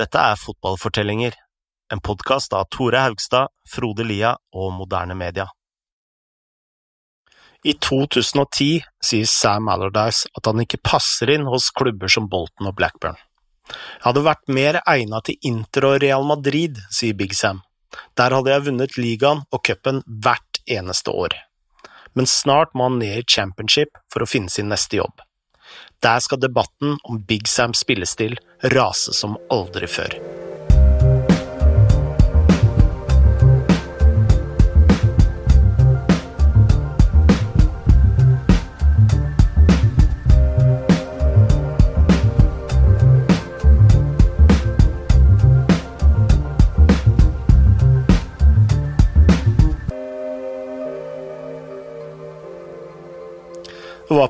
Dette er Fotballfortellinger, en podkast av Tore Haugstad, Frode Lia og Moderne Media. I 2010 sier Sam Allardyce at han ikke passer inn hos klubber som Bolton og Blackburn. Jeg hadde vært mer egnet til Inter og Real Madrid, sier Big Sam. Der hadde jeg vunnet ligaen og cupen hvert eneste år. Men snart må han ned i championship for å finne sin neste jobb. Der skal debatten om Big Sams spillestil rase som aldri før.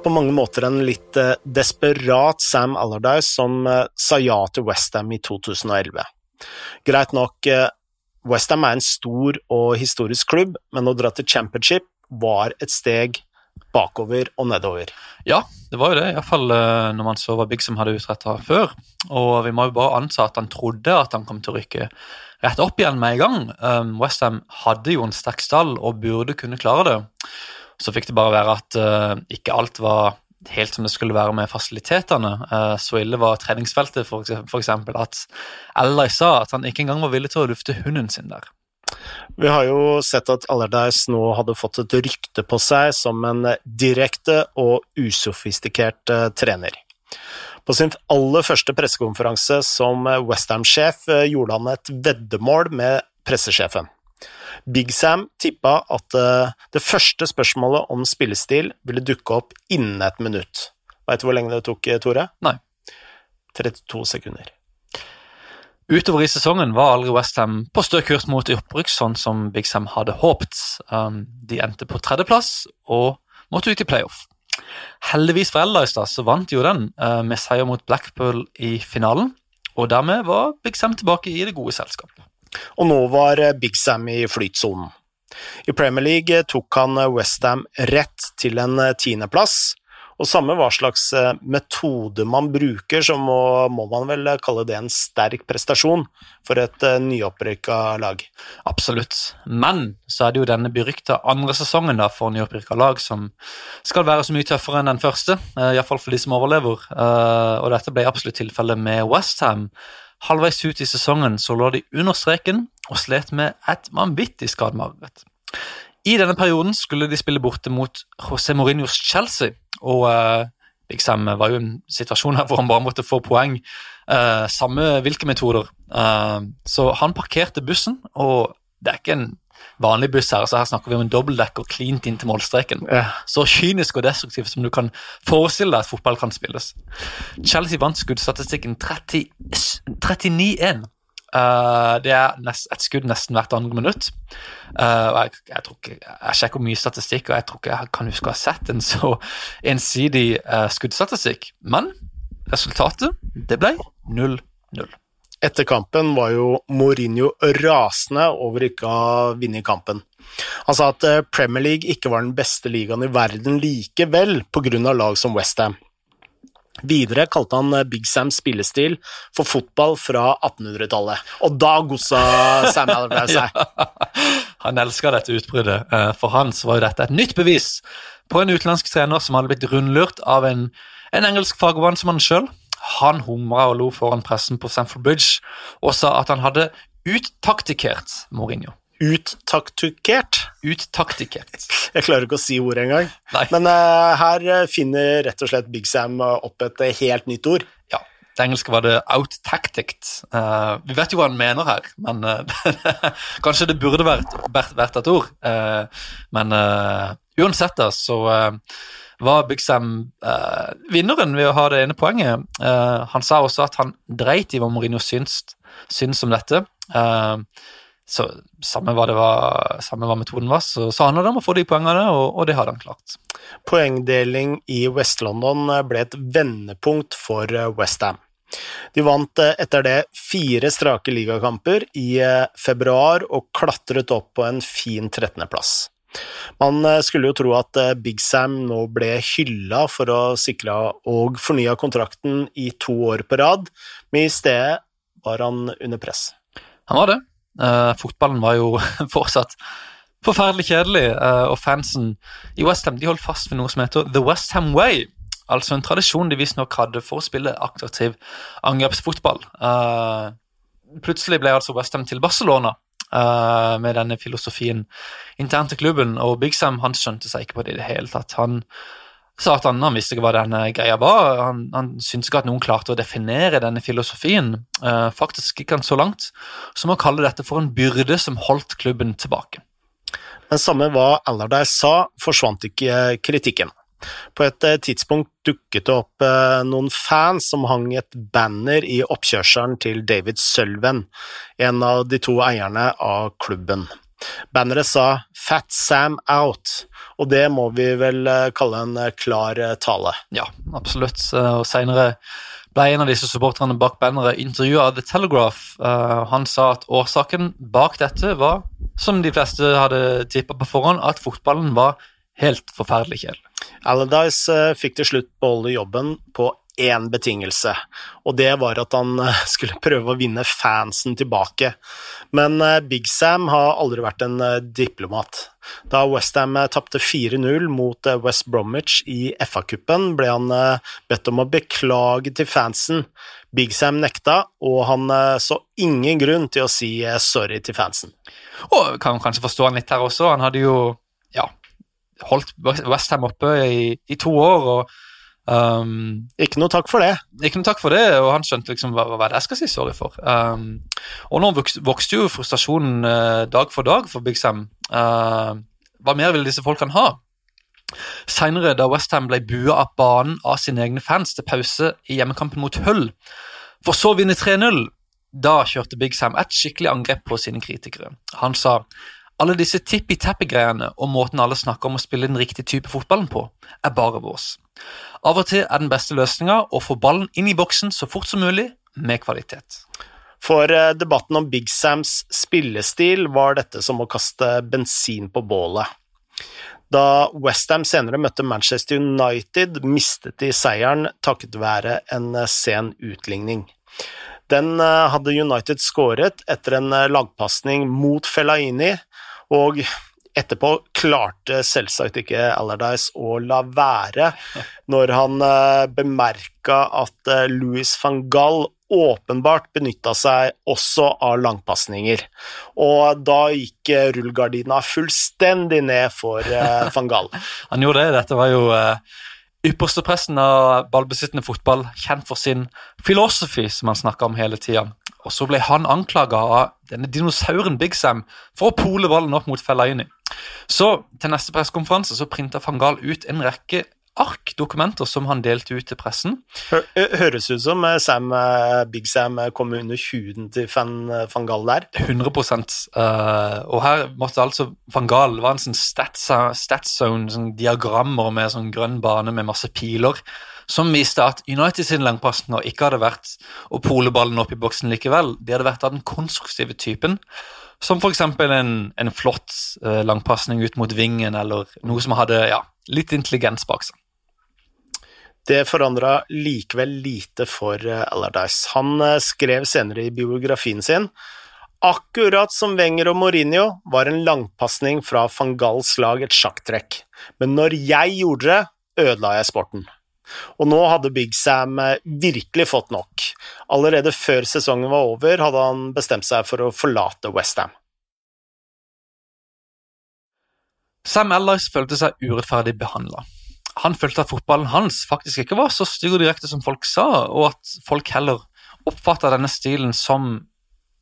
På mange måter en litt eh, desperat Sam Allardyce som eh, sa ja til Westham i 2011. Greit nok, eh, Westham er en stor og historisk klubb, men å dra til championship var et steg bakover og nedover. Ja, det var jo det, iallfall når man så hva Bigsom hadde utretta før. Og vi må jo bare anta at han trodde at han kom til å rykke rett opp igjen med en gang. Um, Westham hadde jo en sterk stall og burde kunne klare det. Så fikk det bare være at uh, ikke alt var helt som det skulle være med fasilitetene. Uh, så ille var treningsfeltet, for eksempel at Ellai sa at han ikke engang var villig til å lufte hunden sin der. Vi har jo sett at Allardyce nå hadde fått et rykte på seg som en direkte og usofistikert uh, trener. På sin aller første pressekonferanse som Westham-sjef gjorde han et veddemål med pressesjefen. Big Sam tippa at uh, det første spørsmålet om spillestil ville dukke opp innen et minutt. Veit du hvor lenge det tok, eh, Tore? Nei. 32 sekunder. Utover i sesongen var aldri Westham på stø kurs mot opprykk, sånn som Big Sam hadde håpet. Um, de endte på tredjeplass og måtte ut i playoff. Heldigvis for Ellice så vant jo den uh, med seier mot Blackpool i finalen, og dermed var Big Sam tilbake i det gode selskapet og nå var eh, Big Sam i flytsonen. I Premier League tok han eh, Westham rett til en eh, tiendeplass, og samme hva slags metode man bruker, så må, må, man vel kalle det en sterk prestasjon for et nyopprykka lag. Absolutt, men så er det jo denne berykta andre sesongen da for nyopprykka lag som skal være så mye tøffere enn den første, iallfall for de som overlever, og dette ble absolutt tilfellet med Westham Halvveis ut i sesongen så lå de under streken og slet med et vanvittig skademareritt. I denne perioden skulle de spille borte mot José Mourinhos Chelsea, og uh, Big Sam var jo en situasjon her hvor han bare måtte få poeng, uh, samme hvilke metoder. Uh, så han parkerte bussen, og det er ikke en vanlig buss her, så her snakker vi om en dobbeltdekker klint inn til målstreken. Ja. Så kynisk og destruktivt som du kan forestille deg at fotball kan spilles. Chelsea vant skuddstatistikken 39-1. Uh, det er nest, et skudd nesten hvert andre minutt. Uh, jeg, jeg, tror ikke, jeg sjekker mye statistikk, og jeg tror ikke jeg kan huske å ha sett en så ensidig uh, skuddstatistikk. Men resultatet, det ble 0-0 etter kampen var jo Mourinho rasende over ikke å ha vunnet kampen. Han sa at eh, Premier League ikke var den beste ligaen i verden likevel, pga. lag som Westham. Videre kalte han eh, Big Sams spillestil for fotball fra 1800-tallet, og da gossa Sam Allardyce seg. ja, han elska dette utbruddet. Eh, for hans var jo dette et nytt bevis på en utenlandsk trener som hadde blitt rundlurt av en, en engelsk han sjøl. Han humra og lo foran pressen på Stamford Bridge og sa at han hadde uttaktikert Mourinho. Uttaktikert? Uttaktikert. Jeg klarer ikke å si ordet engang. Men uh, her finner rett og slett Big Sam opp et helt nytt ord. Ja. Det engelske var det out-tacticked. Uh, vi vet jo hva han mener her, men uh, kanskje det burde vært, vært, vært et ord. men uansett, da, så var Big uh, vinneren ved å ha det ene poenget. Uh, han sa også at han dreit i hva Mourinho syns, syns om dette. Uh, så samme hva, var, samme hva, metoden var, så, så handla det om å få de poengene, og, og det hadde han klart. Poengdeling i West-London ble et vendepunkt for Westham. De vant etter det fire strake ligakamper i februar og klatret opp på en fin 13.-plass. Man eh, skulle jo tro at eh, Big Sam nå ble hylla for å sikre og fornya kontrakten i to år på rad, men i stedet var han under press. Han var det. Uh, fotballen var jo fortsatt forferdelig kjedelig, uh, og fansen i Westham holdt fast ved noe som heter The Westham Way. Altså en tradisjon de visstnok hadde for å spille attraktiv angrepsfotball. Uh, plutselig ble altså Westham til Barcelona med denne filosofien internt i klubben, og Big Sam han skjønte seg ikke på det i det hele tatt. Han sa at han, han visste ikke hva denne greia var. Han, han syntes ikke at noen klarte å definere denne filosofien. Uh, faktisk gikk han så langt som å kalle dette for en byrde som holdt klubben tilbake. Men samme hva Allardyce sa, forsvant ikke kritikken. På et eh, tidspunkt dukket det opp eh, noen fans som hang et banner i oppkjørselen til David Sølven, en av de to eierne av klubben. Banneret sa 'Fat Sam out', og det må vi vel eh, kalle en klar tale. Ja, absolutt. Og Seinere ble en av disse supporterne bak banneret intervjua av The Telegraph. Han sa at årsaken bak dette var, som de fleste hadde tippa på forhånd, at fotballen var helt forferdelig kjedelig. Allardyce fikk til slutt beholde jobben på én betingelse, og det var at han eh, skulle prøve å vinne fansen tilbake. Men eh, Big Sam har aldri vært en eh, diplomat. Da Westham tapte 4-0 mot West Bromwich i FA-cupen, ble han bedt om å beklage til fansen. Big Sam nekta, og han så ingen grunn til å si sorry til fansen. Og kan kanskje forstå han litt her også. Han hadde jo ja, holdt Westham oppe i, i to år. og Um, ikke noe takk for det. Ikke noe takk for det, og han skjønte liksom hva, hva jeg skal si sorry for. Um, og nå vokste, vokste jo frustrasjonen uh, dag for dag for Big Sam. Uh, hva mer ville disse folkene ha? Seinere, da Westham ble bua av banen av sine egne fans til pause i hjemmekampen mot Hull, for så å vinne 3-0, da kjørte Big Sam et skikkelig angrep på sine kritikere. Han sa alle disse tippi-tappi-greiene og måten alle snakker om å spille den riktige type fotballen på, er bare vårs. Av og til er den beste løsninga å få ballen inn i boksen så fort som mulig, med kvalitet. For eh, debatten om Big Sams spillestil var dette som å kaste bensin på bålet. Da Westham senere møtte Manchester United, mistet de seieren takket være en eh, sen utligning. Den eh, hadde United skåret etter en lagpasning mot Fellaini, og Etterpå klarte selvsagt ikke Allardyce å la være når han uh, bemerka at uh, Louis van Gall åpenbart benytta seg også av langpasninger. Og da gikk uh, rullegardina fullstendig ned for van Gall. han gjorde det. Dette var jo ypperste pressen av ballbesittende fotball, kjent for sin filosofi, som han snakka om hele tida. Og så ble han anklaga av denne dinosauren Big Sam for å pole ballen opp mot Fellaini. Så til neste pressekonferanse så printa van Gahl ut en rekke ark, dokumenter, som han delte ut til pressen. Høres ut som eh, Sam, eh, Big Sam eh, kom under huden til van, van Gaal der. 100 uh, Og her måtte altså van Gaal var en sånn stats, stats zone, sånn diagrammer med sånn grønn bane med masse piler, som viste at United sin langpasninger ikke hadde vært å pole ballen opp i boksen likevel. De hadde vært av den konstruktive typen. Som f.eks. En, en flott uh, langpasning ut mot vingen, eller noe som hadde ja, litt intelligens bak seg. Det forandra likevel lite for uh, Allardyce. Han uh, skrev senere i biografien sin Akkurat som Wenger og Mourinho var en langpasning fra van Galls lag et sjakktrekk, men når jeg gjorde det, ødela jeg sporten. Og nå hadde Big Sam eh, virkelig fått nok. Allerede før sesongen var over, hadde han bestemt seg for å forlate Westham. Sam Ellers følte seg urettferdig behandla. Han følte at fotballen hans faktisk ikke var så stygg og direkte som folk sa, og at folk heller oppfatta denne stilen som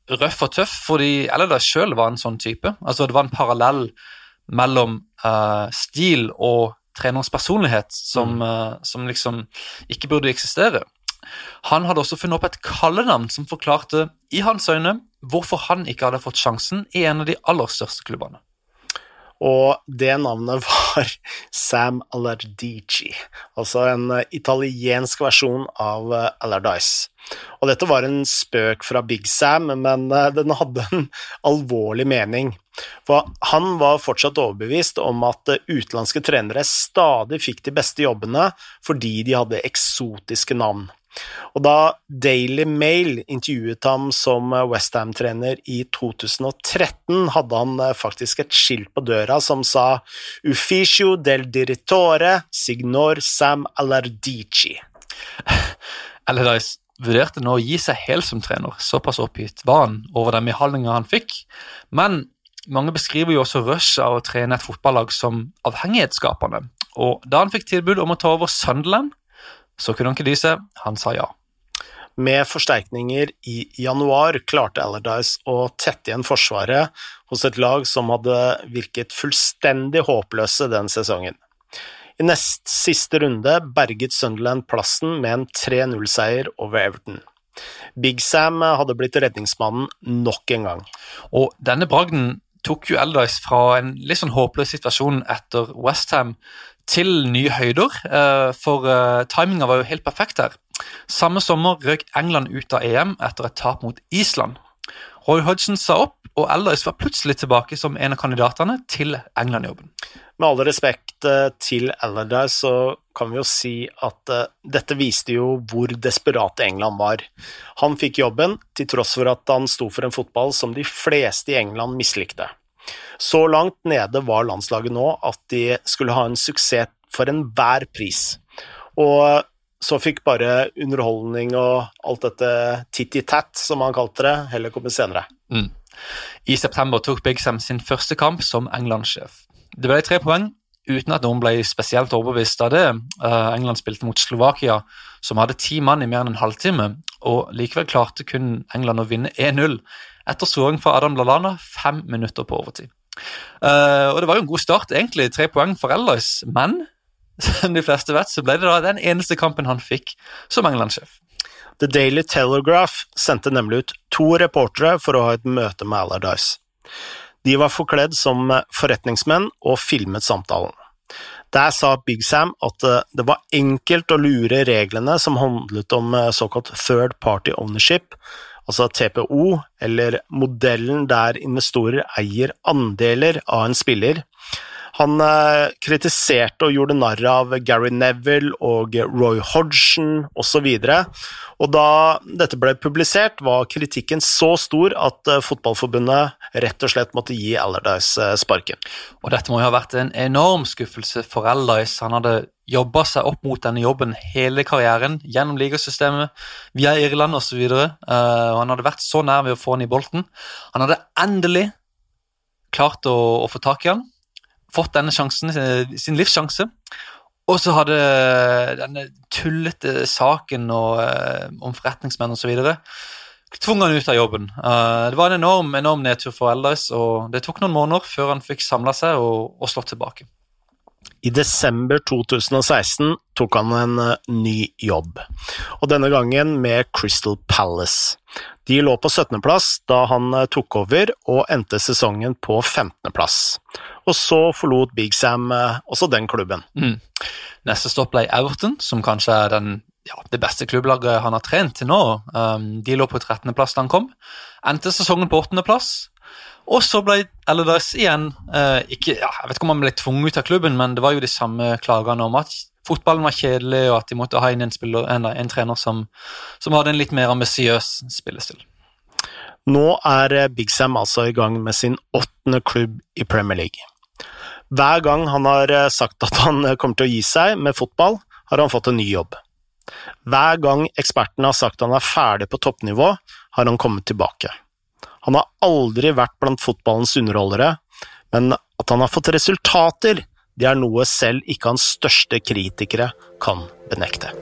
røff og tøff, fordi Allardyce sjøl var en sånn type. Altså Det var en parallell mellom uh, stil og trenerens personlighet som, mm. uh, som, liksom ikke burde eksistere. Han hadde også funnet opp et kallenavn som forklarte, i hans øyne, hvorfor han ikke hadde fått sjansen i en av de aller største klubbene. Og det navnet var Sam Alardici, altså en eh, italiensk versjon av Alardice. Allardyce. Og dette var en spøk fra Big Sam, men den hadde en alvorlig mening. For han var fortsatt overbevist om at utenlandske trenere stadig fikk de beste jobbene fordi de hadde eksotiske navn. Og da Daily Mail intervjuet ham som Westham-trener i 2013, hadde han faktisk et skilt på døra som sa Ufficio del direttore signor Sam Alardici. Allardyce vurderte nå å gi seg helt som trener, såpass oppgitt var han over den behandlinga han fikk. Men mange beskriver jo også rushet av å trene et fotballag som avhengighetsskapende. Og da han fikk tilbud om å ta over Sunderland, så kunne han ikke dy. Han sa ja. Med forsterkninger i januar klarte Allardyce å tette igjen forsvaret hos et lag som hadde virket fullstendig håpløse den sesongen. I nest siste runde berget Sunderland plassen med en 3-0-seier over Everton. Big Sam hadde blitt redningsmannen nok en gang. Og denne bragden tok jo Allardyce fra en litt sånn håpløs situasjon etter Westham til nye høyder, eh, for eh, timinga var jo helt perfekt her. Samme sommer røk England ut av EM etter et tap mot Island. Roy Hodgson sa opp, og Allardyce var plutselig tilbake som en av kandidatene til England-jobben. Med all respekt eh, til Allardyce så kan vi jo si at dette viste jo hvor desperate England var. Han fikk jobben til tross for at han sto for en fotball som de fleste i England mislikte. Så langt nede var landslaget nå at de skulle ha en suksess for enhver pris. Og så fikk bare underholdning og alt dette titty-tat, som han kalte det, heller komme senere. Mm. I september tok Big Sam sin første kamp som England-sjef. Det ble tre poeng, uten at noen ble spesielt overbevist av det. Uh, England spilte mot Slovakia, som hadde ti mann i mer enn en halvtime, og likevel klarte kun England å vinne 1-0 etter scoring fra Adam Lallana fem minutter på overtid. Uh, og Det var jo en god start, egentlig, tre poeng for Allardyce, men som de fleste vet, så ble det da den eneste kampen han fikk som England-sjef. The Daily Telegraph sendte nemlig ut to reportere for å ha et møte med Allardyce. De var forkledd som forretningsmenn og filmet samtalen. Der sa Big Sam at eh, det var enkelt å lure reglene som handlet om eh, såkalt third party ownership, altså TPO, eller modellen der investorer eier andeler av en spiller, han eh, kritiserte og gjorde narr av Gary Neville og Roy Hodgson osv. Og da dette ble publisert, var kritikken så stor at eh, Fotballforbundet rett og slett måtte gi Allardyce eh, sparken. Og dette må jo ha vært en enorm skuffelse for Allardyce. Han hadde jobba seg opp mot denne jobben hele karrieren, gjennom ligasystemet, via Irland osv. Og, og han hadde vært så nær ved å få han i bolten. Han hadde endelig klart å, å få tak i han fått denne sjansen, sin livssjanse. Og så hadde denne tullete saken og, uh, om forretningsmenn osv. tvunget han ut av jobben. Uh, det var en enorm, enorm nedtur for Elders, og det tok noen måneder før han fikk samla seg og, og, slått tilbake. I desember 2016 tok han en uh, ny jobb, og denne gangen med Crystal Palace. De lå på 17.-plass da han tok over, og endte sesongen på 15.-plass og så forlot Big Sam eh, også den klubben. Mm. Neste stopp ble Everton, som kanskje er den, ja, det beste klubblaget han har trent til nå. Um, de lå på 13.-plass da han kom. Endte sesongen på 8.-plass. Og så ble Elders igjen uh, ikke, ja, Jeg vet ikke om han ble tvunget ut av klubben, men det var jo de samme klagene om at fotballen var kjedelig, og at de måtte ha inn en, spiller, en, en trener som, som, hadde en litt mer ambisiøs spillestil. Nå er eh, Big Sam altså i gang med sin åttende klubb i Premier League. Hver gang han har eh, sagt at han eh, kommer til å gi seg med fotball, har han fått en ny jobb. Hver gang ekspertene har sagt han er ferdig på toppnivå, har han kommet tilbake. Han har aldri vært blant fotballens underholdere, men at han har fått resultater, det er noe selv ikke hans største kritikere kan benekte.